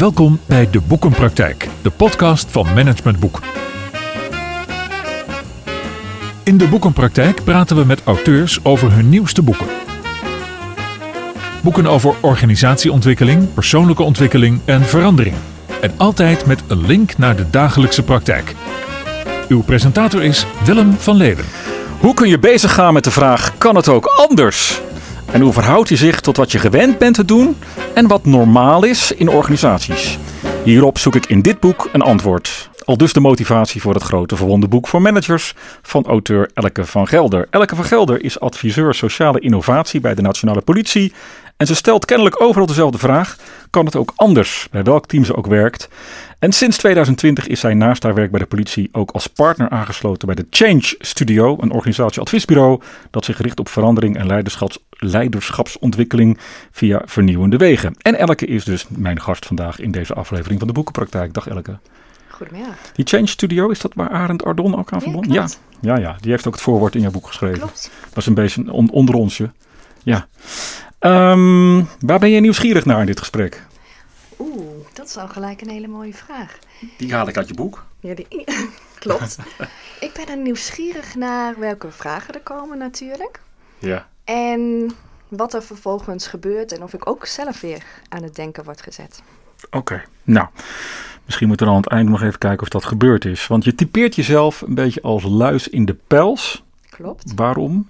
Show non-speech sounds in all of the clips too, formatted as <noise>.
Welkom bij De Boekenpraktijk, de podcast van Management Boek. In De Boekenpraktijk praten we met auteurs over hun nieuwste boeken. Boeken over organisatieontwikkeling, persoonlijke ontwikkeling en verandering. En altijd met een link naar de dagelijkse praktijk. Uw presentator is Willem van Leeuwen. Hoe kun je bezig gaan met de vraag: kan het ook anders? En hoe verhoudt je zich tot wat je gewend bent te doen en wat normaal is in organisaties? Hierop zoek ik in dit boek een antwoord. Al dus de motivatie voor het grote verwonde boek voor managers van auteur Elke van Gelder. Elke van Gelder is adviseur sociale innovatie bij de Nationale Politie. En ze stelt kennelijk overal dezelfde vraag: kan het ook anders, bij welk team ze ook werkt? En sinds 2020 is zij naast haar werk bij de politie ook als partner aangesloten bij de Change Studio, een organisatieadviesbureau dat zich richt op verandering en leiderschaps, leiderschapsontwikkeling via vernieuwende wegen. En Elke is dus mijn gast vandaag in deze aflevering van de Boekenpraktijk. Dag Elke. Goedemiddag. Die Change Studio, is dat waar Arend Ardon ook aan verbonden? Ja, ja, ja, die heeft ook het voorwoord in jouw boek geschreven. Klopt. Dat is een beetje een on onder onsje. Ja. Um, waar ben je nieuwsgierig naar in dit gesprek? Oeh, dat is al gelijk een hele mooie vraag. Die haal ik uit je boek. Ja, die, <laughs> klopt. ik ben er nieuwsgierig naar welke vragen er komen natuurlijk. Ja. En wat er vervolgens gebeurt en of ik ook zelf weer aan het denken word gezet. Oké, nou, misschien moeten we dan aan het einde nog even kijken of dat gebeurd is. Want je typeert jezelf een beetje als luis in de pels. Klopt. Waarom?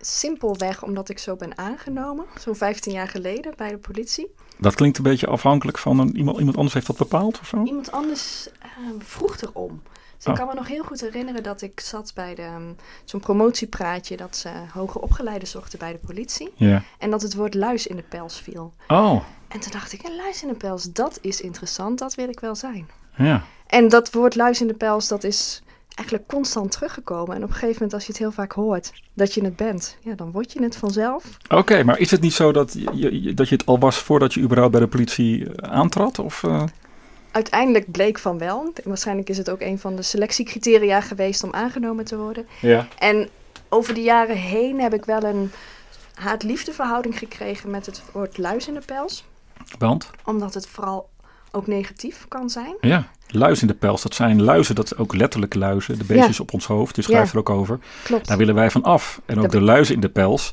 Simpelweg omdat ik zo ben aangenomen, zo'n 15 jaar geleden bij de politie. Dat klinkt een beetje afhankelijk van een, iemand, iemand anders heeft dat bepaald of zo? Iemand anders uh, vroeg erom. Dus ik kan me nog heel goed herinneren dat ik zat bij de, zo'n promotiepraatje dat ze hoger opgeleiden zochten bij de politie. Ja. En dat het woord luis in de pels viel. Oh. En toen dacht ik, een luis in de pels, dat is interessant, dat wil ik wel zijn. Ja. En dat woord luis in de pels, dat is eigenlijk constant teruggekomen. En op een gegeven moment, als je het heel vaak hoort dat je het bent, ja, dan word je het vanzelf. Oké, maar is het niet zo dat je, dat je het al was voordat je überhaupt bij de politie aantrad? Of, uh... Uiteindelijk bleek van wel. Waarschijnlijk is het ook een van de selectiecriteria geweest om aangenomen te worden. Ja. En over de jaren heen heb ik wel een haat-liefde verhouding gekregen met het woord luis in de pels. Want? Omdat het vooral ook negatief kan zijn. Ja, luis in de pels, dat zijn luizen, dat ook letterlijk luizen, de beestjes ja. op ons hoofd, dus schrijft ja. er ook over. Klopt. Daar willen wij van af. En ook dat de luizen in de pels,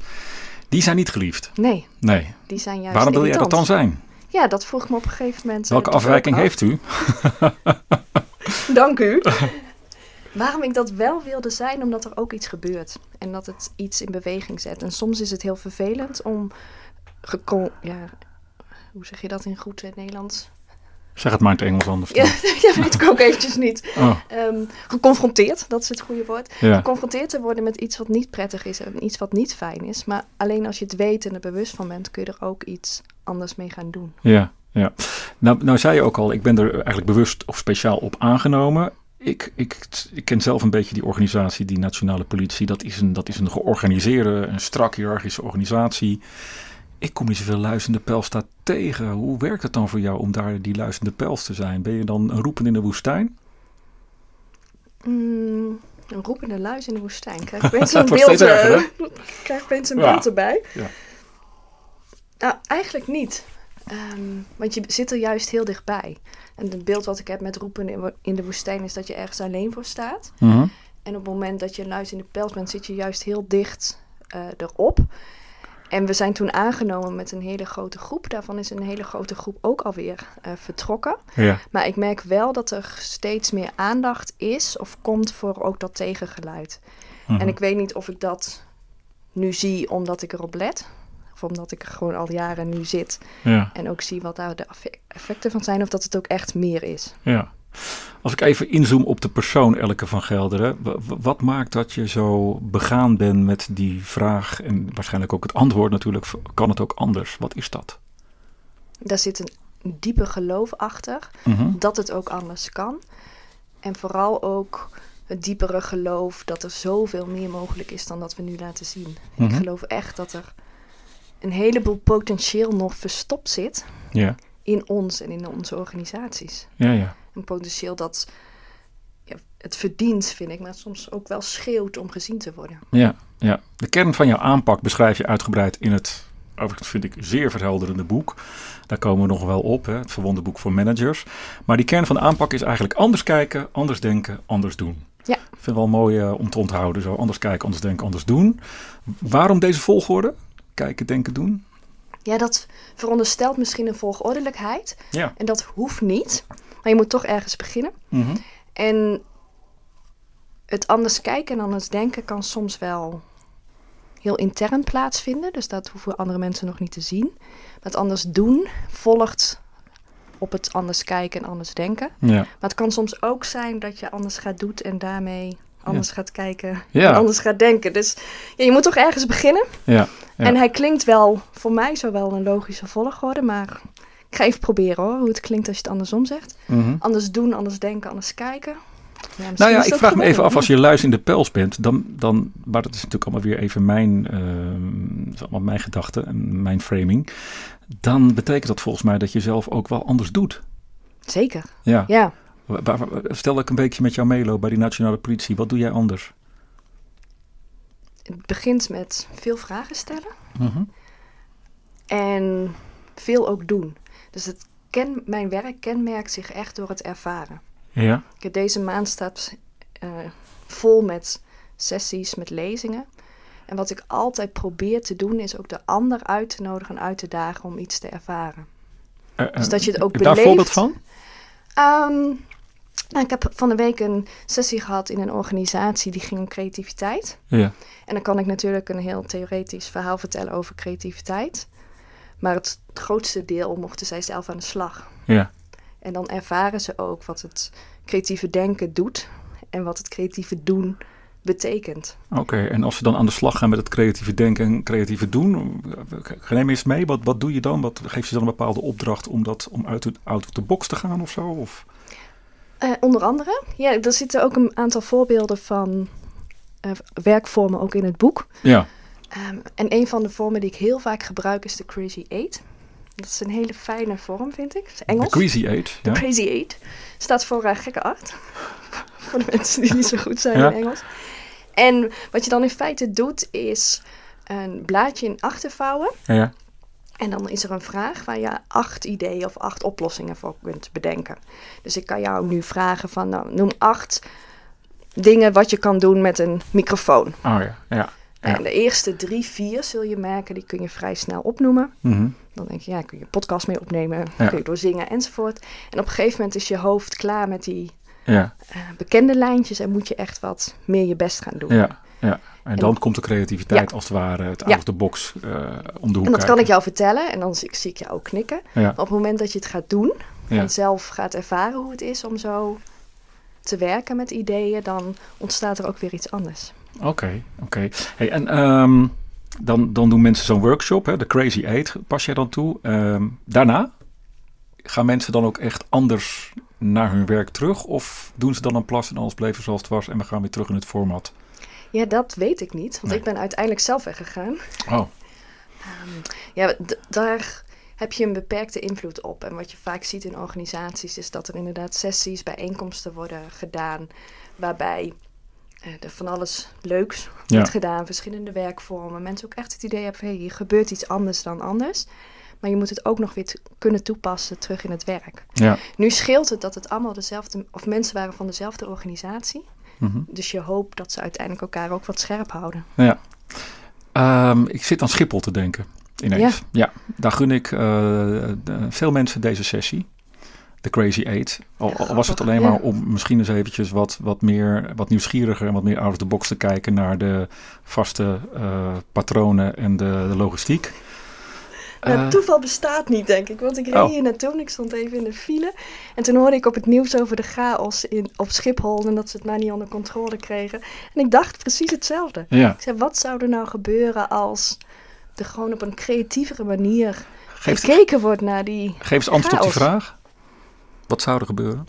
die zijn niet geliefd. Nee. Nee. Die zijn juist Waarom wil jij dat irritant. dan zijn? Ja, dat vroeg me op een gegeven moment. Welke uh, afwijking heeft u? <laughs> Dank u. Waarom ik dat wel wilde zijn, omdat er ook iets gebeurt. En dat het iets in beweging zet. En soms is het heel vervelend om... Ja, hoe zeg je dat in goed Nederlands? Zeg het maar in het Engels anders. Ja, <laughs> ja weet ik ook eventjes niet. Oh. Um, geconfronteerd, dat is het goede woord. Ja. Geconfronteerd te worden met iets wat niet prettig is en iets wat niet fijn is. Maar alleen als je het weet en er bewust van bent, kun je er ook iets anders mee gaan doen. Ja, ja. Nou, nou zei je ook al, ik ben er eigenlijk bewust of speciaal op aangenomen. Ik, ik, ik ken zelf een beetje die organisatie, die nationale politie. Dat is een, dat is een georganiseerde, een strak hiërarchische organisatie. Ik kom niet zoveel luizende pels daar tegen. Hoe werkt het dan voor jou om daar die luizende pels te zijn? Ben je dan een roepen in de woestijn? Mm, een roepende luis in de woestijn. Krijg ik <laughs> opeens <laughs> een beeld, uh, krijg opeens een ja. beeld erbij. Ja. Nou, eigenlijk niet. Um, want je zit er juist heel dichtbij. En het beeld wat ik heb met roepen in de woestijn is dat je ergens alleen voor staat. Mm -hmm. En op het moment dat je luis in de pels bent, zit je juist heel dicht uh, erop. En we zijn toen aangenomen met een hele grote groep. Daarvan is een hele grote groep ook alweer uh, vertrokken. Ja. Maar ik merk wel dat er steeds meer aandacht is of komt voor ook dat tegengeluid. Mhm. Mm -hmm. En ik weet niet of ik dat nu zie omdat ik erop let. Omdat ik er gewoon al jaren nu zit. Ja. En ook zie wat daar de effecten van zijn. Of dat het ook echt meer is. Ja. Als ik even inzoom op de persoon Elke van Gelderen. Wat maakt dat je zo begaan bent met die vraag en waarschijnlijk ook het antwoord natuurlijk, kan het ook anders? Wat is dat? Daar zit een diepe geloof achter mm -hmm. dat het ook anders kan. En vooral ook het diepere geloof dat er zoveel meer mogelijk is dan dat we nu laten zien. Mm Mhm. -hmm. Ik geloof echt dat er een heleboel potentieel nog verstopt zit ja. in ons en in onze organisaties. Ja, ja. Een potentieel dat ja, het verdient, vind ik, maar soms ook wel schreeuwt om gezien te worden. Ja, ja. De kern van jouw aanpak beschrijf je uitgebreid in het Overigens vind ik zeer verhelderende boek. Daar komen we nog wel op, hè, het verwonde boek voor managers. Maar die kern van de aanpak is eigenlijk anders kijken, anders denken, anders doen. Ja. Ik vind het wel mooi uh, om te onthouden. Zo anders kijken, anders denken, anders doen. Waarom deze volgorde? Kijken, denken, doen? Ja, dat veronderstelt misschien een volgordelijkheid. Ja. En dat hoeft niet. Maar je moet toch ergens beginnen. Mm -hmm. En het anders kijken en anders denken kan soms wel heel intern plaatsvinden. Dus dat hoeven andere mensen nog niet te zien. Maar het anders doen volgt op het anders kijken en anders denken. Ja. Maar het kan soms ook zijn dat je anders gaat doen en daarmee anders Ja. gaat kijken Ja. en anders gaat denken. Dus ja, je moet toch ergens beginnen. Ja. En hij klinkt wel, voor mij zo wel een logische volgorde, maar ik ga even proberen hoor, hoe het klinkt als je het andersom zegt. Mhm. Anders doen, anders denken, anders kijken. Ja, Nou ja, ik vraag me even af, als je luis in de pels bent, dan, dan, maar dat is natuurlijk allemaal weer even mijn, is allemaal mijn gedachte en mijn framing, dan betekent dat volgens mij dat je zelf ook wel anders doet. Zeker, Ja. ja. Stel dat ik een beetje met jou meeloop bij die nationale politie, wat doe jij anders? Het begint met veel vragen stellen Mhm. en veel ook doen. Dus het ken, mijn werk kenmerkt zich echt door het ervaren. Ja. Ik heb Deze maand staat eh, vol met sessies, met lezingen. En wat ik altijd probeer te doen, is ook de ander uit te nodigen en uit te dagen om iets te ervaren. Eh, Dus dat je het ook heb je daar een beleeft. voorbeeld van? Ehm, nou, ik heb van de week een sessie gehad in een organisatie die ging om creativiteit. Ja. En dan kan ik natuurlijk een heel theoretisch verhaal vertellen over creativiteit. Maar het grootste deel mochten zij zelf aan de slag. Ja. En dan ervaren ze ook wat het creatieve denken doet en wat het creatieve doen betekent. Oké, en als we dan aan de slag gaan met het creatieve denken en creatieve doen, neem eens mee, wat, wat doe je dan? Wat geef je dan een bepaalde opdracht om, dat, om uit, de, out of the box te gaan of zo? Of? Eh, onder andere, ja, er zitten ook een aantal voorbeelden van eh, werkvormen ook in het boek. Ja. Ehm, en een van de vormen die ik heel vaak gebruik is de Crazy Eight. Dat is een hele fijne vorm, vind ik. Het is Engels. De Crazy Eight. De Ja. Crazy Eight staat voor eh, gekke acht. <laughs> voor de mensen die niet zo goed zijn Ja. in Engels. En wat je dan in feite doet, is een blaadje in acht vouwen. Ja. En dan is er een vraag waar je acht ideeën of acht oplossingen voor kunt bedenken. Dus ik kan jou nu vragen van, nou, noem acht dingen wat je kan doen met een microfoon. Oh ja, ja. Ja. En de eerste drie, vier zul je merken, die kun je vrij snel opnoemen. Mhm. Dan denk je, ja, kun je een podcast mee opnemen, Ja. kun je door zingen enzovoort. En op een gegeven moment is je hoofd klaar met die Ja, eh, bekende lijntjes en moet je echt wat meer je best gaan doen. ja, ja. En dan komt de creativiteit Ja. als het ware, het out of the box eh, om de hoek En dat kan ik jou vertellen en dan zie, zie ik jou ook knikken. Maar op het moment dat je het gaat doen en zelf gaat ervaren hoe het is om zo te werken met ideeën, dan ontstaat er ook weer iets anders. Oké, oké. Hey, en ehm, dan, dan doen mensen zo'n workshop, hè, de Crazy Eight, pas jij dan toe. Ehm, daarna gaan mensen dan ook echt anders naar hun werk terug? Of doen ze dan een plas en alles bleven zoals het was en we gaan weer terug in het format? Ja, dat weet ik niet, want Nee. ik ben uiteindelijk zelf weggegaan. Oh, Ja, d- daar heb je een beperkte invloed op. En wat je vaak ziet in organisaties is dat er inderdaad sessies, bijeenkomsten worden gedaan. Waarbij eh, er van alles leuks Ja. wordt gedaan, verschillende werkvormen. Mensen ook echt het idee hebben van hey, hier gebeurt iets anders dan anders. Maar je moet het ook nog weer kunnen toepassen terug in het werk. ja. Nu scheelt het dat het allemaal dezelfde, of mensen waren van dezelfde organisatie. Mhm. Dus je hoopt dat ze uiteindelijk elkaar ook wat scherp houden. Ja. Ehm, ik zit aan Schiphol te denken, ineens. Ja, daar gun ik eh, veel mensen deze sessie. De Crazy Eight. Al, Ja, al was het alleen ja. maar om misschien eens eventjes wat, wat, meer, wat nieuwsgieriger en wat meer out of the box te kijken naar de vaste eh, patronen en de, de logistiek. Nou, Eh, toeval bestaat niet, denk ik. Want ik reed Oh. hier naartoe en ik stond even in de file. En toen hoorde ik op het nieuws over de chaos in, op Schiphol en dat ze het maar niet onder controle kregen. En ik dacht precies hetzelfde. ja, Ik zei, wat zou er nou gebeuren als er gewoon op een creatievere manier gekeken wordt naar die... geef eens antwoord op die vraag. Wat zou er gebeuren?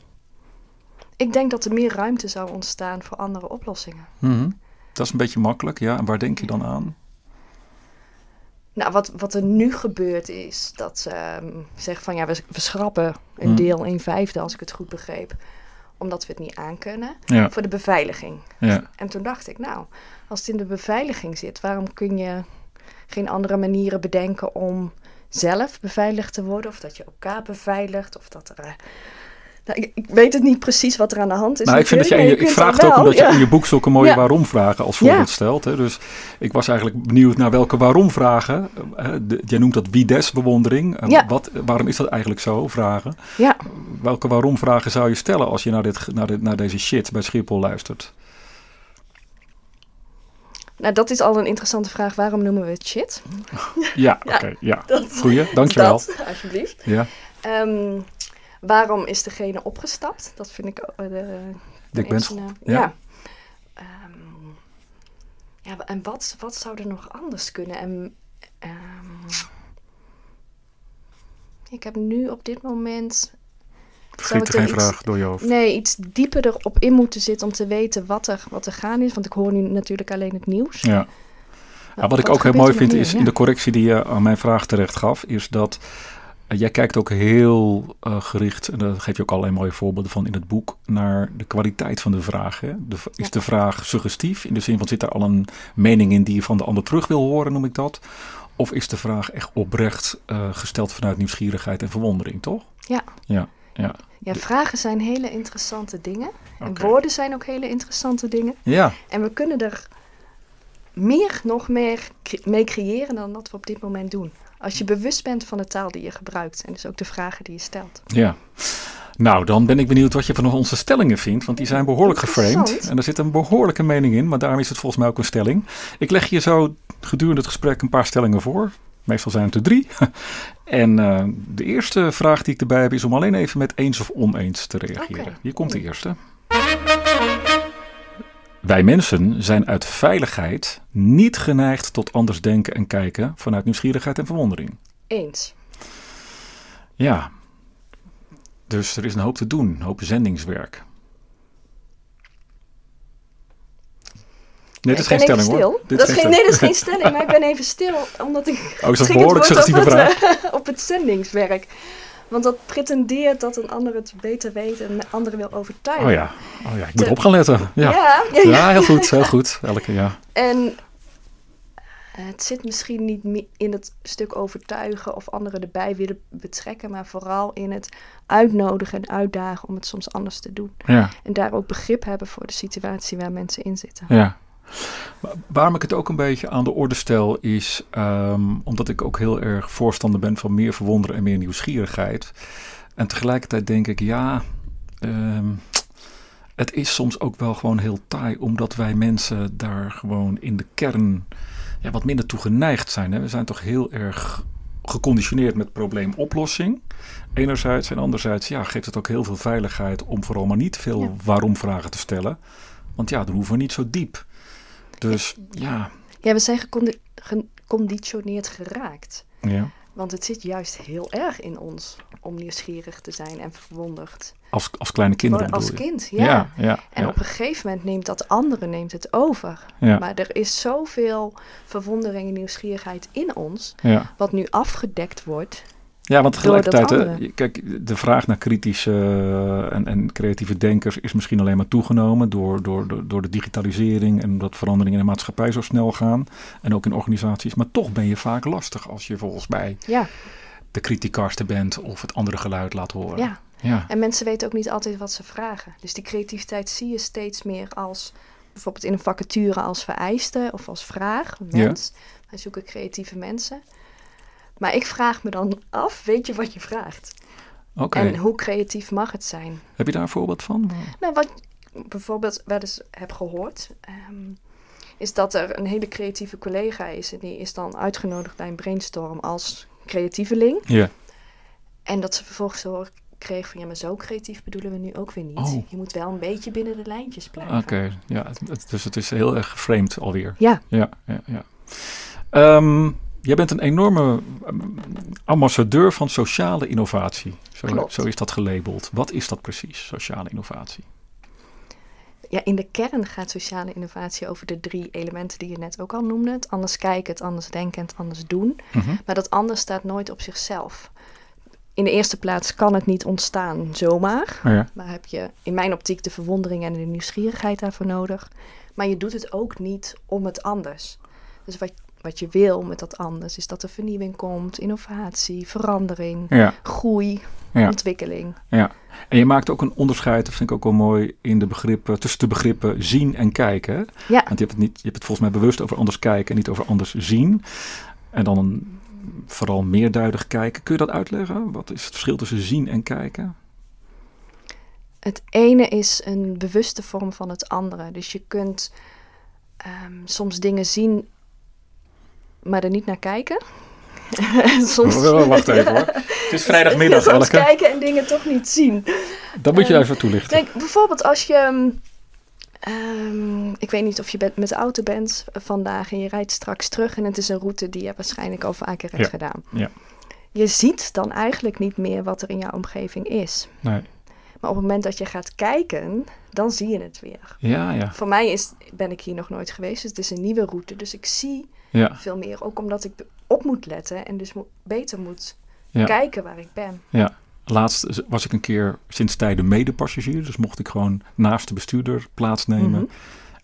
Ik denk dat er meer ruimte zou ontstaan voor andere oplossingen. Mhm. Dat is een beetje makkelijk, ja. En waar denk je dan aan? Nou, wat, wat er nu gebeurt is dat ze ehm, zeggen van ja, we, we schrappen een Hmm. deel, een vijfde als ik het goed begreep. Omdat we het niet aankunnen. Ja, Voor de beveiliging. ja, En toen dacht ik, nou, als het in de beveiliging zit, waarom kun je geen andere manieren bedenken om zelf beveiligd te worden. Of dat je elkaar beveiligt. Of dat er... eh, nou, ik, ik weet het niet precies wat er aan de hand is. Nou, ik, vind dat je, ik vraag het ook omdat je in je boek zulke mooie Ja. waarom-vragen als Ja. voorbeeld stelt. Hè? Dus ik was eigenlijk benieuwd naar welke waarom-vragen. eh, jij noemt dat wie des bewondering. Eh, wat, waarom is dat eigenlijk zo? Vragen. Ja, Welke waarom-vragen zou je stellen als je naar, dit, naar, dit, naar deze shit bij Schiphol luistert? nou dat is al een interessante vraag. Waarom noemen we het shit? Ja, <laughs> oké. ja. dat- Goeie, dankjewel. Dat, alsjeblieft. Ja, Ehm, waarom is degene opgestapt? Dat vind ik eh, de, Dick Bensel. eerste, Ja. Ja. Ehm, ja, en wat, wat zou er nog anders kunnen? En, ehm, ik heb nu op dit moment... Schiet er er geen iets- vraag door je hoofd. Nee, iets dieper erop in moeten zitten om te weten wat er, wat er gaan is. Want ik hoor nu natuurlijk alleen het nieuws. Ja. Nou, wat ik ook heel mooi vind meer? is in de correctie die je aan mijn vraag terecht gaf, is dat eh, jij kijkt ook heel eh, gericht, en daar geef je ook allerlei mooie voorbeelden van in het boek, naar de kwaliteit van de vraag. Hè? De, v- is Ja. de vraag suggestief, in de zin van zit er al een mening in die je van de ander terug wil horen, noem ik dat? Of is de vraag echt oprecht eh, gesteld vanuit nieuwsgierigheid en verwondering, toch? Ja. Ja, ja. Ja, vragen zijn hele interessante dingen. En woorden zijn ook hele interessante dingen. Ja, En we kunnen er meer, nog meer mee creëren dan dat we op dit moment doen. Als je bewust bent van de taal die je gebruikt en dus ook de vragen die je stelt. Ja. Nou, dan ben ik benieuwd wat je van onze stellingen vindt, want die zijn behoorlijk geframed. En er zit een behoorlijke mening in, maar daarom is het volgens mij ook een stelling. Ik leg je zo gedurende het gesprek een paar stellingen voor. Meestal zijn het er drie. <laughs> En eh, de eerste vraag die ik erbij heb is om alleen even met eens of oneens te reageren. Hier komt de eerste. Wij mensen zijn uit veiligheid niet geneigd tot anders denken en kijken vanuit nieuwsgierigheid en verwondering. Eens. Ja, dus er is een hoop te doen, een hoop zendingswerk. Nee, dit is geen stelling hoor. Dit dat is geen, nee, dat is geen stelling, maar ik ben even stil omdat ik. Oh, is dat <laughs> behoorlijk suggestieve op het, vraag? eh, op het zendingswerk. Want dat pretendeert dat een ander het beter weet en een ander wil overtuigen. Oh ja, oh ja ik moet Te- op gaan letten. Ja. Ja, ja, ja. Ja, heel goed, heel goed. Elke, ja. En het zit misschien niet in het stuk overtuigen of anderen erbij willen betrekken, maar vooral in het uitnodigen en uitdagen om het soms anders te doen. Ja, En daar ook begrip hebben voor de situatie waar mensen in zitten. ja. Waarom ik het ook een beetje aan de orde stel is ehm, omdat ik ook heel erg voorstander ben van meer verwonderen en meer nieuwsgierigheid. En tegelijkertijd denk ik, ja, ehm, het is soms ook wel gewoon heel taai, omdat wij mensen daar gewoon in de kern ja, wat minder toe geneigd zijn. Hè? We zijn toch heel erg geconditioneerd met probleemoplossing. Enerzijds en anderzijds ja, geeft het ook heel veel veiligheid om vooral maar niet veel Ja. waarom-vragen te stellen. Want ja, dan hoeven we niet zo diep. Dus ja, Ja, we zijn gecondi- geconditioneerd geraakt. ja. Want het zit juist heel erg in ons om nieuwsgierig te zijn en verwonderd. Als, als kleine kinderen als je? kind, ja. Ja, ja, En ja, op een gegeven moment neemt dat andere neemt het over. ja, Maar er is zoveel verwondering en nieuwsgierigheid in ons, wat nu afgedekt wordt. Ja, want tegelijkertijd, hè, kijk, de vraag naar kritische eh, en, en creatieve denkers is misschien alleen maar toegenomen door, door, door, de digitalisering en dat veranderingen in de maatschappij zo snel gaan. En ook in organisaties. Maar toch ben je vaak lastig als je volgens mij Ja, de criticaster bent of het andere geluid laat horen. ja. ja. En mensen weten ook niet altijd wat ze vragen. Dus die creativiteit zie je steeds meer als bijvoorbeeld in een vacature als vereiste of als vraag. Ja. mens. Wij zoeken creatieve mensen. Maar ik vraag me dan af, weet je wat je vraagt? Oké. En hoe creatief mag het zijn? Heb je daar een voorbeeld van? Nou, wat ik bijvoorbeeld wel eens heb gehoord, ehm, is dat er een hele creatieve collega is. En die is dan uitgenodigd bij een brainstorm als creatieveling. Ja. En dat ze vervolgens horen kreeg van, ja, maar zo creatief bedoelen we nu ook weer niet. Oh. Je moet wel een beetje binnen de lijntjes blijven. Oké, ja, het- het- dus het is heel erg geframed alweer. Ja, Ja, ja, ja. Ehm, jij bent een enorme ehm, ambassadeur van sociale innovatie. Zo, zo is dat gelabeld. Wat is dat precies, sociale innovatie? ja, in de kern gaat sociale innovatie over de drie elementen die je net ook al noemde. Het anders kijken, het anders denken en het anders doen. Mhm. Maar dat anders staat nooit op zichzelf. In de eerste plaats kan het niet ontstaan zomaar. Ja, Maar heb je in mijn optiek de verwondering en de nieuwsgierigheid daarvoor nodig. Maar je doet het ook niet om het anders. Dus wat, wat je wil met dat anders, is dat er vernieuwing komt, innovatie, verandering, Ja, groei, ja, ontwikkeling. ja. En je maakt ook een onderscheid, dat vind ik ook wel mooi, in de begrippen, tussen de begrippen zien en kijken. Ja, Want je hebt, het niet, je hebt het volgens mij bewust over anders kijken en niet over anders zien. En dan een, vooral meerduidig kijken. Kun je dat uitleggen? Wat is het verschil tussen zien en kijken? het ene is een bewuste vorm van het andere. Dus je kunt ehm, soms dingen zien, maar er niet naar kijken. <laughs> soms, <laughs> Oh, wacht even hoor. Het is vrijdagmiddag, <laughs> soms Elke. kijken en dingen toch niet zien. Dat moet je Ehm, even toelichten. Kijk, bijvoorbeeld als je. ehm, ehm, ik weet niet of je bent- met de auto bent vandaag en je rijdt straks terug en het is een route die je waarschijnlijk al vaker hebt Ja, gedaan. ja. Je ziet dan eigenlijk niet meer wat er in jouw omgeving is. Nee. Maar op het moment dat je gaat kijken, dan zie je het weer. Ja, ja, Voor mij is, ben ik hier nog nooit geweest, dus het is een nieuwe route. Dus ik zie ja, veel meer, ook omdat ik op moet letten en dus mo- beter moet ja. kijken waar ik ben. ja. Laatst was ik een keer sinds tijden medepassagier. Dus mocht ik gewoon naast de bestuurder plaatsnemen. Mhm.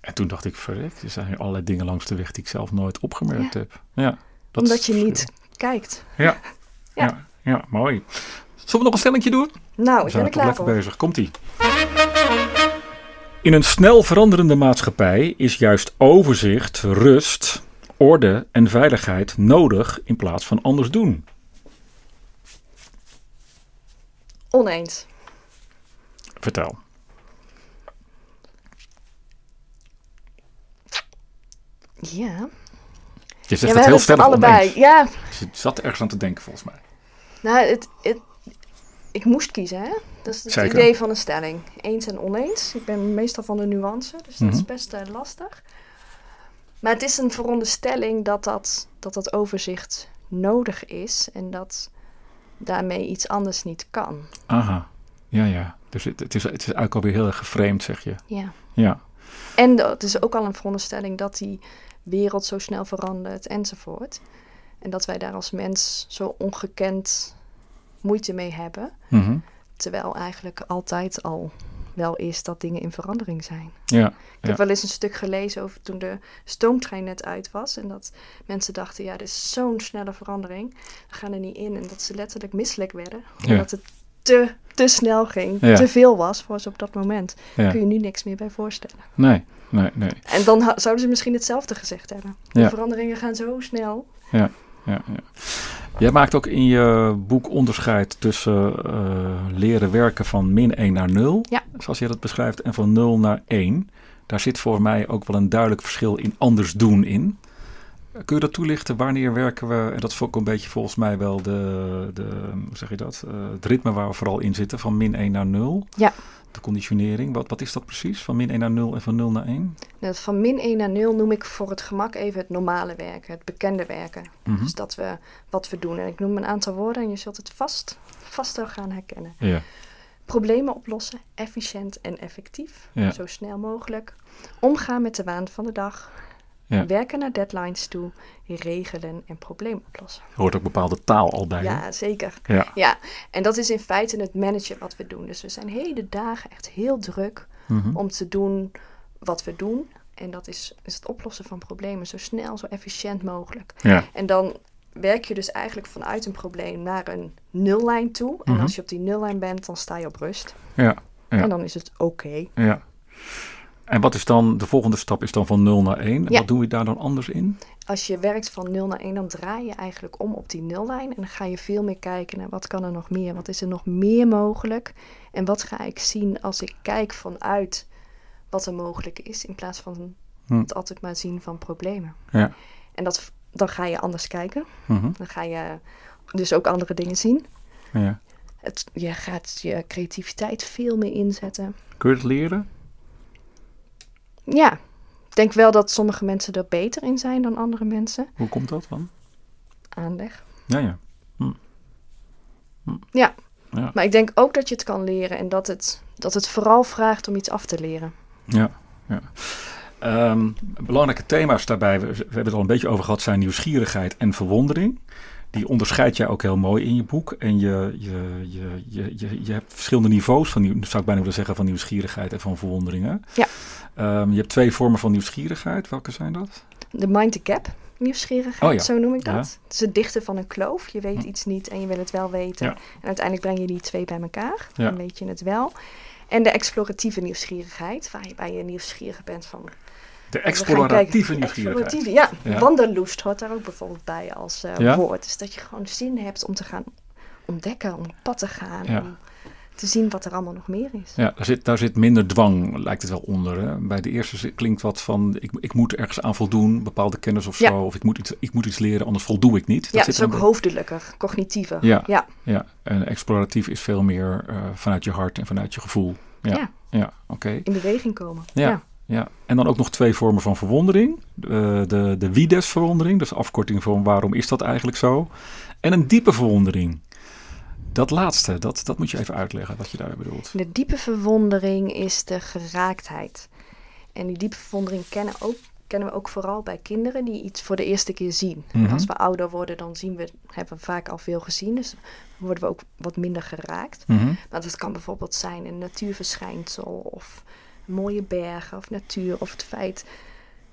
En toen dacht ik, verrek, er zijn allerlei dingen langs de weg die ik zelf nooit opgemerkt Ja. heb. Ja, dat Omdat je niet kijkt. Ja. <laughs> Ja. Ja. ja, mooi. Zullen we nog een stellingje doen? Nou, ik ben er klaar lekker voor. bezig. Komt-ie. In een snel veranderende maatschappij is juist overzicht, rust, orde en veiligheid nodig in plaats van anders doen. Oneens. Vertel. Ja. Je zegt ja, het heel stellig allebei. oneens. Ja, Je zat ergens aan te denken volgens mij. nou, het, het, ik moest kiezen, hè? Dat is het Zeker. idee van een stelling. Eens en oneens. Ik ben meestal van de nuance, dus dat is Mhm. best eh, lastig. Maar het is een veronderstelling dat dat, dat dat overzicht nodig is en dat daarmee iets anders niet kan. Aha. Ja, ja. Dus het, het, is, het is eigenlijk alweer heel erg geframed, zeg je. Ja. Ja. En het is ook al een veronderstelling dat die wereld zo snel verandert enzovoort. En dat wij daar als mens zo ongekend moeite mee hebben. Mhm. Terwijl eigenlijk altijd al wel is dat dingen in verandering zijn. Ja. Ik Ja. heb wel eens een stuk gelezen over toen de stoomtrein net uit was. En dat mensen dachten, ja, dit is zo'n snelle verandering. We gaan er niet in. En dat ze letterlijk misselijk werden. Ja. Omdat het te, te snel ging. Ja. Te veel was voor ze op dat moment. Kun je nu niks meer bij voorstellen. Nee, nee, nee. En dan zouden ze misschien hetzelfde gezegd hebben. De veranderingen gaan zo snel. Ja, ja. Jij maakt ook in je boek onderscheid tussen eh, leren werken van min 1 naar 0, Ja. zoals je dat beschrijft, en van 0 naar 1. Daar zit voor mij ook wel een duidelijk verschil in anders doen in. Kun je dat toelichten? Wanneer werken we, en dat is ook een beetje volgens mij wel de, de hoe zeg je dat, Eh, het ritme waar we vooral in zitten, van min 1 naar 0. Ja. De conditionering, wat, wat is dat precies? Van min 1 naar 0 en van 0 naar 1? Dat van min 1 naar 0 noem ik voor het gemak even het normale werken. Het bekende werken. Mhm. Dus dat we wat we doen. En ik noem een aantal woorden en je zult het vast, vast wel gaan herkennen. Ja, Problemen oplossen, efficiënt en effectief. Ja. Zo snel mogelijk. Omgaan met de waan van de dag. Ja. Werken naar deadlines toe. Regelen en problemen oplossen. er hoort ook bepaalde taal al bij. hè? Ja, zeker. Ja. Ja, en dat is in feite het managen wat we doen. Dus we zijn hele dagen echt heel druk Mhm. om te doen wat we doen. En dat is, is het oplossen van problemen zo snel, zo efficiënt mogelijk. ja. En dan werk je dus eigenlijk vanuit een probleem naar een nullijn toe. En Mhm. als je op die nullijn bent, dan sta je op rust. Ja, Ja. En dan is het oké. Ja. En wat is dan, de volgende stap is dan van 0 naar 1. En Ja. Wat doen we daar dan anders in? Als je werkt van 0 naar 1, dan draai je eigenlijk om op die nullijn. En dan ga je veel meer kijken naar wat kan er nog meer? Wat is er nog meer mogelijk? En wat ga ik zien als ik kijk vanuit wat er mogelijk is, in plaats van Hm. het altijd maar zien van problemen. Ja. En dat, dan ga je anders kijken. Mhm. Dan ga je dus ook andere dingen zien. ja. Het, je gaat je creativiteit veel meer inzetten. Kun je het leren? Ja, ik denk wel dat sommige mensen er beter in zijn dan andere mensen. Hoe komt dat dan? Aanleg. Ja, ja. Ja, Ja. maar ik denk ook dat je het kan leren en dat het, dat het vooral vraagt om iets af te leren. ja, ja. Ehm, belangrijke thema's daarbij, we, we hebben het al een beetje over gehad, zijn nieuwsgierigheid en verwondering. Die onderscheid jij ook heel mooi in je boek. En je, je, je, je, je, je hebt verschillende niveaus van, zou ik bijna willen zeggen, van nieuwsgierigheid en van verwondering. hè? Ja. Ehm, je hebt twee vormen van nieuwsgierigheid. Welke zijn dat? De mind the gap. nieuwsgierigheid, Oh ja. zo noem ik Ja. dat. Het is het dichten van een kloof. Je weet Hm. iets niet en je wil het wel weten. Ja. En uiteindelijk breng je die twee bij elkaar. Dan weet je het wel. En de exploratieve nieuwsgierigheid, waarbij je nieuwsgierig bent van... De exploratieve nieuwsgierigheid. Exploratieve, ja. Wanderlust hoort daar ook bijvoorbeeld bij als eh, woord. Dus dat je gewoon zin hebt om te gaan ontdekken, om op pad te gaan. Om te zien wat er allemaal nog meer is. Ja, daar zit, daar zit minder dwang, lijkt het wel onder. Hè? Bij de eerste klinkt wat van, ik, ik moet ergens aan voldoen, bepaalde kennis of Ja. zo. Of ik moet, iets, ik moet iets leren, anders voldoe ik niet. ja, zit het is ook hoofdelijker, cognitiever. Ja. ja. Ja, en exploratief is veel meer eh, vanuit je hart en vanuit je gevoel. Ja, Ja. ja, oké. in beweging komen. Ja. Ja. En dan ook nog twee vormen van verwondering. De, de, de wie-des-verwondering, dus afkorting van waarom is dat eigenlijk zo. En een diepe verwondering. Dat laatste, dat, dat moet je even uitleggen wat je daar bedoelt. De diepe verwondering is de geraaktheid. En die diepe verwondering kennen, ook, kennen we ook vooral bij kinderen die iets voor de eerste keer zien. Mhm. Als we ouder worden, dan zien we, hebben we vaak al veel gezien. Dus worden we ook wat minder geraakt. Mhm. Maar dat kan bijvoorbeeld zijn een natuurverschijnsel of mooie bergen of natuur. Of het feit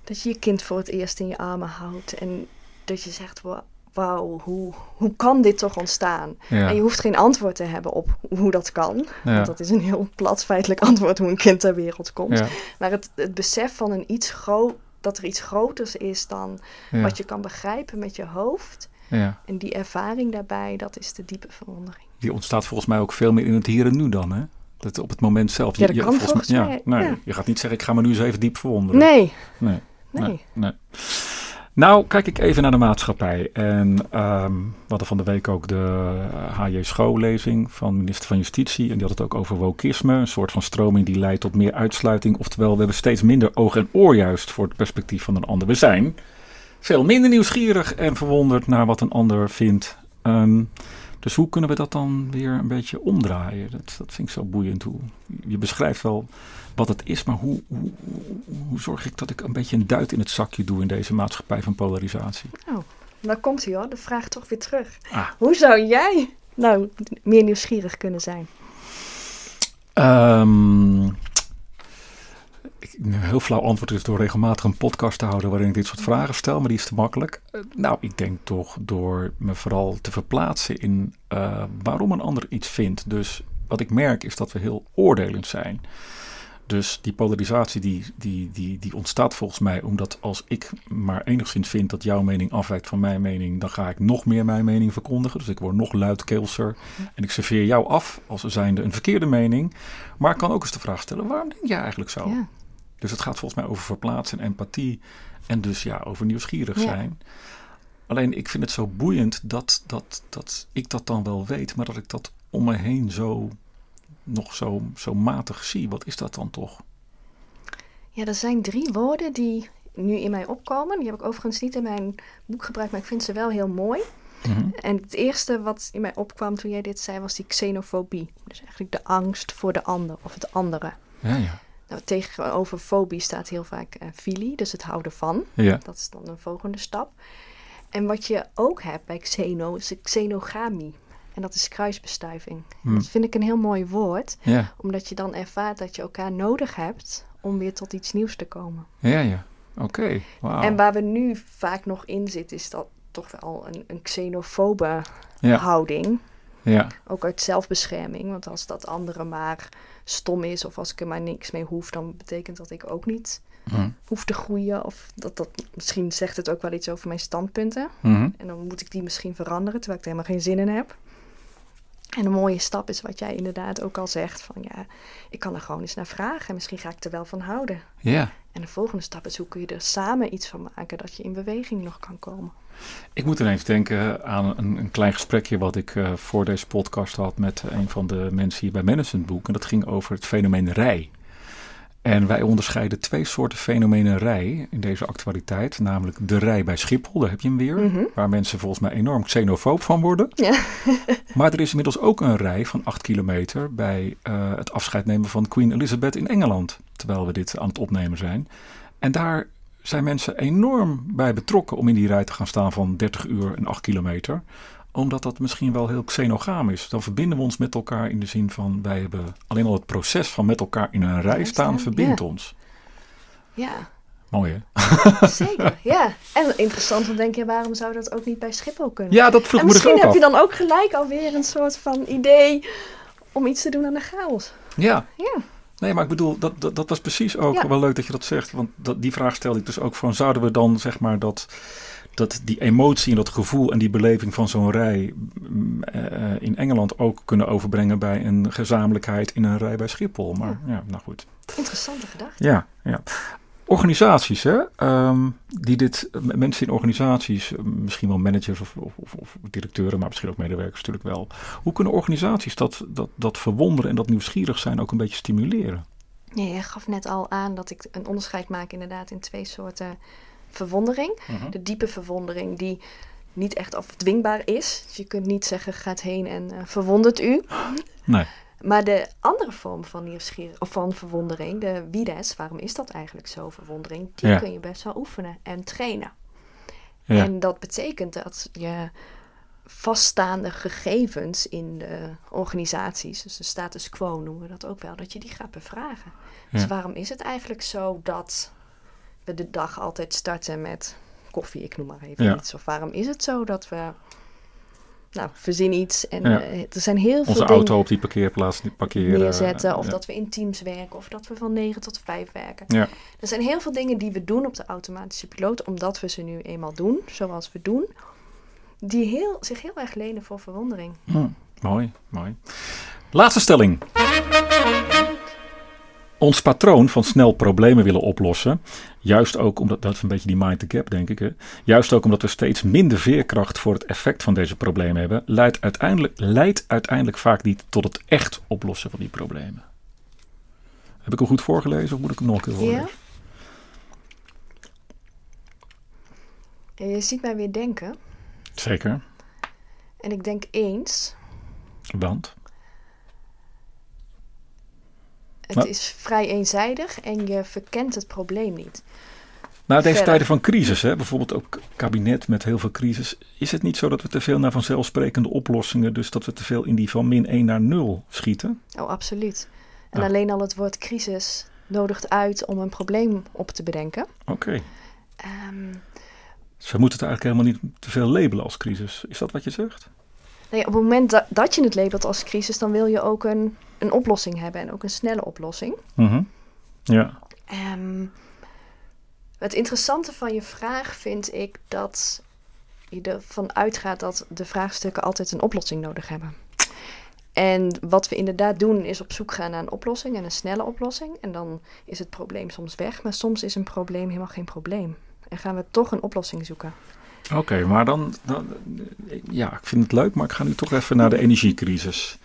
dat je je kind voor het eerst in je armen houdt. En dat je zegt, "Wa- wauw, hoe, hoe kan dit toch ontstaan? Ja. En je hoeft geen antwoord te hebben op hoe dat kan. Ja. Want dat is een heel plat feitelijk antwoord hoe een kind ter wereld komt. Ja, Maar het, het besef van een iets gro- dat er iets groters is dan ja, wat je kan begrijpen met je hoofd. ja. En die ervaring daarbij, dat is de diepe verwondering. Die ontstaat volgens mij ook veel meer in het hier en nu dan, hè? Dat op het moment zelf. Ja, dat kan volgens ja, mij, nee, ja. Je gaat niet zeggen, ik ga me nu eens even diep verwonderen. Nee, Nee. nee. Nee, nee. Nou, kijk ik even naar de maatschappij. En ehm, we hadden van de week ook de HJ schoollezing van minister van Justitie. En die had het ook over wokisme. Een soort van stroming die leidt tot meer uitsluiting. Oftewel, we hebben steeds minder oog en oor juist voor het perspectief van een ander. We zijn veel minder nieuwsgierig en verwonderd naar wat een ander vindt. Ehm, dus hoe kunnen we dat dan weer een beetje omdraaien? Dat, dat vind ik zo boeiend. Hoe, je beschrijft wel wat het is, maar hoe, hoe, hoe, zorg ik dat ik een beetje een duit in het zakje doe in deze maatschappij van polarisatie? Nou, daar komt hij hoor, de vraag toch weer terug. Ah. Hoe zou jij nou meer nieuwsgierig kunnen zijn? Ehm, ik, een heel flauw antwoord is door regelmatig een podcast te houden waarin ik dit soort vragen stel, maar die is te makkelijk. Eh, nou, ik denk toch door me vooral te verplaatsen in eh, waarom een ander iets vindt. Dus wat ik merk is dat we heel oordelend zijn. Dus die polarisatie die, die, die, die ontstaat volgens mij omdat als ik maar enigszins vind dat jouw mening afwijkt van mijn mening, dan ga ik nog meer mijn mening verkondigen. Dus ik word nog luidkeelser en ik serveer jou af als zijnde een verkeerde mening. Maar ik kan ook eens de vraag stellen, waarom denk jij eigenlijk zo? Ja. Dus het gaat volgens mij over verplaatsen en empathie en dus ja, over nieuwsgierig Ja. zijn. Alleen ik vind het zo boeiend dat, dat, dat ik dat dan wel weet, maar dat ik dat om me heen zo nog zo, zo matig zie. Wat is dat dan toch? Ja, er zijn drie woorden die nu in mij opkomen. Die heb ik overigens niet in mijn boek gebruikt, maar ik vind ze wel heel mooi. Mhm. En het eerste wat in mij opkwam toen jij dit zei, was die xenofobie. Dus eigenlijk de angst voor de ander of het andere. Ja, ja. Nou, tegenover fobie staat heel vaak eh filie, dus het houden van. Ja, Dat is dan een volgende stap. En wat je ook hebt bij xeno is xenogamie. En dat is kruisbestuiving. Hmm. Dat vind ik een heel mooi woord, ja, omdat je dan ervaart dat je elkaar nodig hebt om weer tot iets nieuws te komen. ja. ja. Oké, wauw. En waar we nu vaak nog in zitten, is dat toch wel een, een xenofobe Ja, houding. ja, Ook uit zelfbescherming. Want als dat andere maar stom is of als ik er maar niks mee hoef, dan betekent dat ik ook niet Mhm. hoef te groeien. Of dat, dat misschien zegt het ook wel iets over mijn standpunten. Mhm. En dan moet ik die misschien veranderen, terwijl ik er helemaal geen zin in heb. En een mooie stap is wat jij inderdaad ook al zegt. Van ja, ik kan er gewoon eens naar vragen. En misschien ga ik er wel van houden. ja. En de volgende stap is hoe kun je er samen iets van maken dat je in beweging nog kan komen. Ik moet ineens denken aan een, een klein gesprekje wat ik eh, voor deze podcast had met een van de mensen hier bij Management Boek. En dat ging over het fenomeen rij. En wij onderscheiden twee soorten fenomenen rij in deze actualiteit. Namelijk de rij bij Schiphol, daar heb je hem weer. Mhm. Waar mensen volgens mij enorm xenofoob van worden. Ja. <laughs> Maar er is inmiddels ook een rij van acht kilometer bij eh, het afscheid nemen van Queen Elizabeth in Engeland. Terwijl we dit aan het opnemen zijn. En daar zijn mensen enorm bij betrokken om in die rij te gaan staan van 30 uur en 8 kilometer. Omdat dat misschien wel heel xenogaam is. Dan verbinden we ons met elkaar in de zin van wij hebben alleen al het proces van met elkaar in een rij staan verbindt ja. ons. Ja, Mooi hè? Zeker, ja. En interessant, dan denk je, waarom zou dat ook niet bij Schiphol kunnen? Ja, dat vroeg en me misschien ook heb af. je dan ook gelijk alweer een soort van idee om iets te doen aan de chaos. Ja. Ja. Nee, maar ik bedoel, dat, dat, dat was precies ook Ja. wel leuk dat je dat zegt. Want dat, die vraag stelde ik dus ook van, zouden we dan zeg maar dat, dat die emotie en dat gevoel en die beleving van zo'n rij mm, eh, in Engeland ook kunnen overbrengen bij een gezamenlijkheid in een rij bij Schiphol. Maar ja, nou goed. Interessante gedachte. Ja, ja. Organisaties, hè? ehm, die dit, mensen in organisaties, misschien wel managers of, of, of, of directeuren, maar misschien ook medewerkers natuurlijk wel. Hoe kunnen organisaties dat, dat, dat verwonderen en dat nieuwsgierig zijn ook een beetje stimuleren? Ja, je gaf net al aan dat ik een onderscheid maak inderdaad in twee soorten verwondering. De diepe verwondering die niet echt afdwingbaar is. Dus je kunt niet zeggen, gaat heen en eh, verwondert u. Nee. Maar de andere vorm van nieuwsgierig of van verwondering, de wides, waarom is dat eigenlijk zo, verwondering, die Ja. kun je best wel oefenen en trainen. Ja. En dat betekent dat je vaststaande gegevens in de organisaties, dus de status quo noemen we dat ook wel, dat je die gaat bevragen. Dus waarom is het eigenlijk zo dat we de dag altijd starten met koffie, ik noem maar even Ja. iets. Of waarom is het zo dat we, nou, verzin iets en Ja. eh, er zijn heel veel Onze auto op die parkeerplaats parkeren. neerzetten. Of ja. dat we in teams werken. Of dat we van 9 tot 5 werken. Ja. Er zijn heel veel dingen die we doen op de automatische piloot. Omdat we ze nu eenmaal doen. Zoals we doen. Die heel, zich heel erg lenen voor verwondering. Hm, mooi, mooi. Laatste stelling. Ons patroon van snel problemen willen oplossen, juist ook omdat, dat is een beetje die mind the gap denk ik, hè? juist ook omdat we steeds minder veerkracht voor het effect van deze problemen hebben, leidt uiteindelijk, leidt uiteindelijk vaak niet tot het echt oplossen van die problemen. Heb ik hem goed voorgelezen of moet ik hem nog een keer voorlezen? Ja? En je ziet mij weer denken. Zeker, En ik denk eens. want? Het Nou. is vrij eenzijdig. En je verkent het probleem niet. Nou, deze Verder. tijden van crisis, hè, bijvoorbeeld ook kabinet met heel veel crisis. Is het niet zo dat we te veel naar vanzelfsprekende oplossingen, dus dat we te veel in die van min 1 naar 0 schieten? Oh, absoluut. En Ja. alleen al het woord crisis nodigt uit om een probleem op te bedenken. Oké. Ehm, Dus we moeten het eigenlijk helemaal niet te veel labelen als crisis. Is dat wat je zegt? Nee, op het moment dat, dat je het labelt als crisis, dan wil je ook een, een oplossing hebben en ook een snelle oplossing. Mhm. Ja. Ehm, het interessante van je vraag vind ik dat je ervan uitgaat dat de vraagstukken altijd een oplossing nodig hebben. En wat we inderdaad doen is op zoek gaan naar een oplossing en een snelle oplossing. En dan is het probleem soms weg, maar soms is een probleem helemaal geen probleem. En gaan we toch een oplossing zoeken. Oké, maar dan, dan. Ja, ik vind het leuk, maar ik ga nu toch even naar de energiecrisis.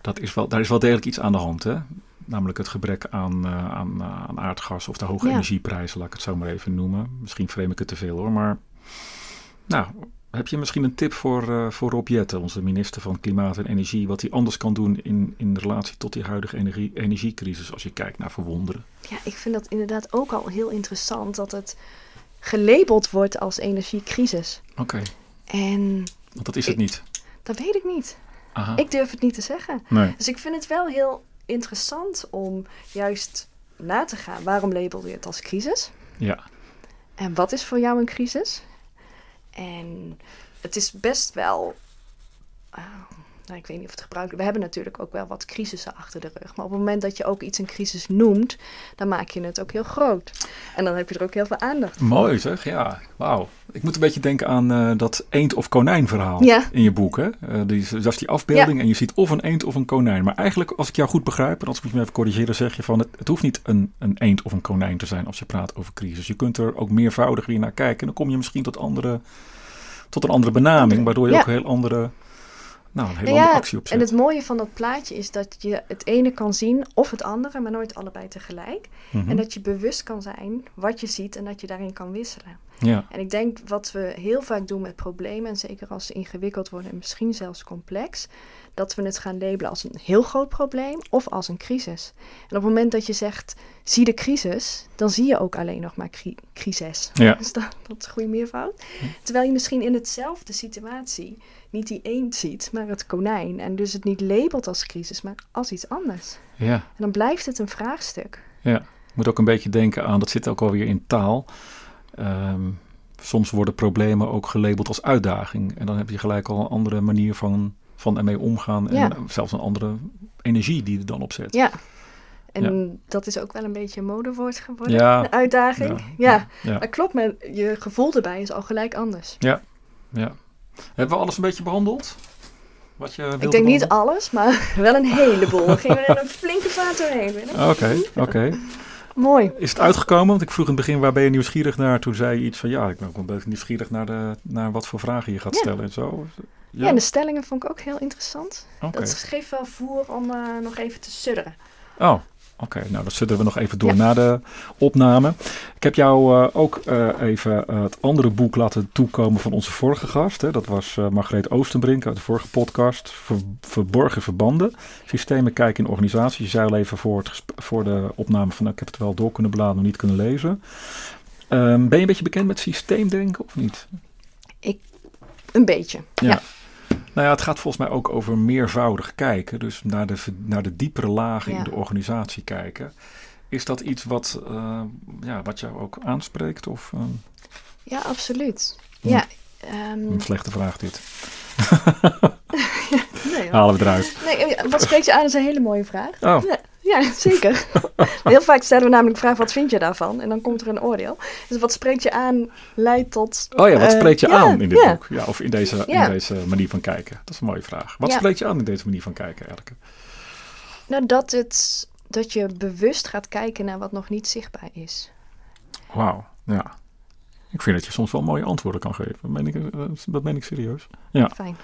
Dat is wel, daar is wel degelijk iets aan de hand, hè? Namelijk het gebrek aan, eh, aan, eh, aan aardgas of de hoge Ja. energieprijzen, laat ik het zo maar even noemen. Misschien frame ik het te veel hoor, maar. Nou, heb je misschien een tip voor, eh voor Rob Jetten, onze minister van Klimaat en Energie, wat hij anders kan doen in, in relatie tot die huidige energie, energiecrisis als je kijkt naar verwonderen? Ja, ik vind dat inderdaad ook al heel interessant dat het gelabeld wordt als energiecrisis. Oké, En want dat is het Ik- niet. dat weet ik niet. Aha. Ik durf het niet te zeggen. nee. Dus ik vind het wel heel interessant om juist na te gaan. Waarom label je het als crisis? Ja. En wat is voor jou een crisis? En het is best wel. ah, nou, ik weet niet of het gebruikelijk. We hebben natuurlijk ook wel wat crisissen achter de rug. Maar op het moment dat je ook iets een crisis noemt, dan maak je het ook heel groot. En dan heb je er ook heel veel aandacht voor. Mooi zeg, ja. Wauw. Ik moet een beetje denken aan eh, dat eend of konijn verhaal Ja. in je boek. Hè? Eh, die, dat is die afbeelding en je ziet of een eend of een konijn. Maar eigenlijk, als ik jou goed begrijp, en als ik me even corrigeren, zeg je van het, het hoeft niet een, een eend of een konijn te zijn als je praat over crisis. Je kunt er ook meervoudig weer naar kijken en dan kom je misschien tot, andere, tot een andere benaming, waardoor je Ja. ook heel andere, nou, een hele andere ja, actie opzet. en het mooie van dat plaatje is dat je het ene kan zien of het andere, maar nooit allebei tegelijk. Mhm. En dat je bewust kan zijn wat je ziet en dat je daarin kan wisselen. Ja, En ik denk wat we heel vaak doen met problemen, en zeker als ze ingewikkeld worden en misschien zelfs complex, dat we het gaan labelen als een heel groot probleem of als een crisis. En op het moment dat je zegt, zie de crisis, dan zie je ook alleen nog maar cri crisis. ja, <laughs> Is dat, dat is een goede meervoud? Terwijl je misschien in hetzelfde situatie niet die eend ziet, maar het konijn. En dus het niet labelt als crisis, maar als iets anders. ja, En dan blijft het een vraagstuk. ja. moet ook een beetje denken aan, dat zit ook alweer in taal. Ehm, soms worden problemen ook gelabeld als uitdaging. En dan heb je gelijk al een andere manier van, van ermee omgaan. En Ja. zelfs een andere energie die er dan op zet. Ja. En dat is ook wel een beetje een modewoord geworden. Ja. Een uitdaging. Ja. Ja, Ja. dat klopt. Maar je gevoel erbij is al gelijk anders. ja. Hebben we alles een beetje behandeld? Wat je Ik denk niet alles, maar <laughs> wel een heleboel. We gingen er een flinke vaart doorheen. Oké, oké. Mooi. Is het uitgekomen? Want ik vroeg in het begin, waar ben je nieuwsgierig naar? Toen zei je iets van, ja, ik ben ook wel een beetje nieuwsgierig naar, de, naar wat voor vragen je gaat Ja. stellen en zo. Ja. en de stellingen vond ik ook heel interessant. Dat geeft wel voer om eh, nog even te sudderen. Oh, oké. Nou, dat zullen we nog even door Ja. na de opname. Ik heb jou eh, ook eh, even eh, het andere boek laten toekomen van onze vorige gast. Hè. Dat was Margreet Oostenbrink uit de vorige podcast. Ver- Verborgen verbanden. Systemen kijken in organisaties. Je zei al even voor, het voor de opname van... nou, ik heb het wel door kunnen bladeren, maar niet kunnen lezen. Ehm, ben je een beetje bekend met systeemdenken of niet? Een beetje. Ja. Nou ja, het gaat volgens mij ook over meervoudig kijken. Dus naar de, naar de diepere lagen Ja. in de organisatie kijken. Is dat iets wat, eh, ja, wat jou ook aanspreekt? Of eh, Ja, absoluut. Hm. Ja. ehm, een slechte vraag dit? <laughs> nee. Halen we eruit. nee, eh, wat spreekt je aan is een hele mooie vraag. Oh, Ja, ja, zeker. <laughs> Heel vaak stellen we namelijk de vraag, wat vind je daarvan? En dan komt er een oordeel. Dus wat spreekt je aan leidt tot... oh ja, wat eh, spreekt je aan in dit ja. boek? Ja, of in deze, Ja. in deze manier van kijken? Dat is een mooie vraag. Wat Ja. spreekt je aan in deze manier van kijken, Elke? Nou, dat, het, dat je bewust gaat kijken naar wat nog niet zichtbaar is. Wauw, ja. Ik vind dat je soms wel mooie antwoorden kan geven. Dat meen ik, eh, dat meen ik serieus. Ja. Fijn.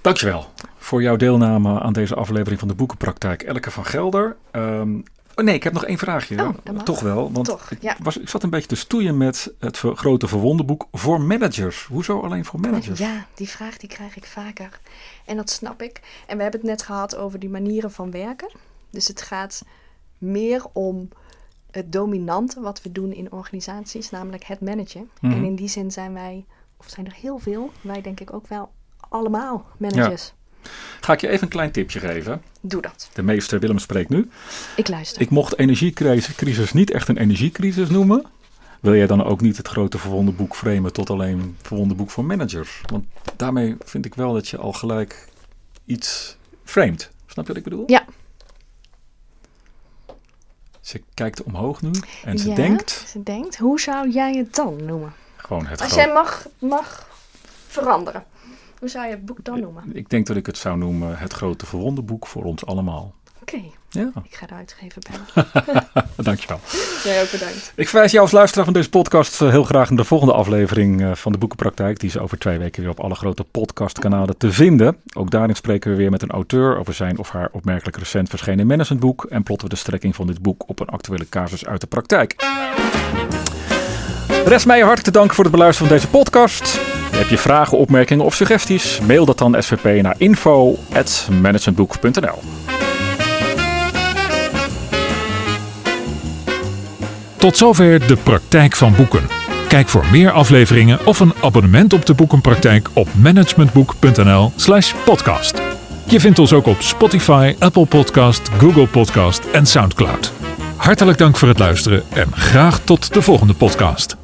Dankjewel voor jouw deelname aan deze aflevering van de Boekenpraktijk. Elke van Gelder. Ehm, oh nee, ik heb nog één vraagje. Oh. Toch wel, want Toch, ik, ja. was, ik zat een beetje te stoeien met het ver- grote verwondenboek voor managers. Hoezo alleen voor managers? Ja, die vraag die krijg ik vaker. En dat snap ik. En we hebben het net gehad over die manieren van werken. Dus het gaat meer om het dominante wat we doen in organisaties, namelijk het managen. Mhm. En in die zin zijn wij, of zijn er heel veel, wij denk ik ook wel allemaal managers. Ga ik je even een klein tipje geven. Doe dat. De meester Willem spreekt nu. Ik luister. Ik mocht energiecrisis niet echt een energiecrisis noemen. Wil jij dan ook niet het grote verwondenboek framen tot alleen verwondenboek voor managers? Want daarmee vind ik wel dat je al gelijk iets framed. Snap je wat ik bedoel? Ja. Ze kijkt omhoog nu en ze Ja, denkt Ze denkt, hoe zou jij het dan noemen? gewoon het Als jij mag, mag veranderen, hoe zou je het boek dan noemen? Ik denk dat ik het zou noemen het grote verwondenboek voor ons allemaal. Oké, Ja, ik ga de uitgever bellen. <laughs> dankjewel. Jij ook bedankt. Ik verwijs jou als luisteraar van deze podcast eh, heel graag naar de volgende aflevering eh, van de Boekenpraktijk. Die is over twee weken weer op alle grote podcastkanalen te vinden. Ook daarin spreken we weer met een auteur over zijn of haar opmerkelijk recent verschenen managementboek. En plotten we de strekking van dit boek op een actuele casus uit de praktijk. Rest mij hartelijk te danken voor het beluisteren van deze podcast. Heb je vragen, opmerkingen of suggesties? Mail dat dan SVP naar info.managementboek.nl Tot zover de praktijk van boeken. Kijk voor meer afleveringen of een abonnement op de boekenpraktijk op managementboek.nl/slash podcast. Je vindt ons ook op Spotify, Apple Podcast, Google Podcast en Soundcloud. Hartelijk dank voor het luisteren en graag tot de volgende podcast.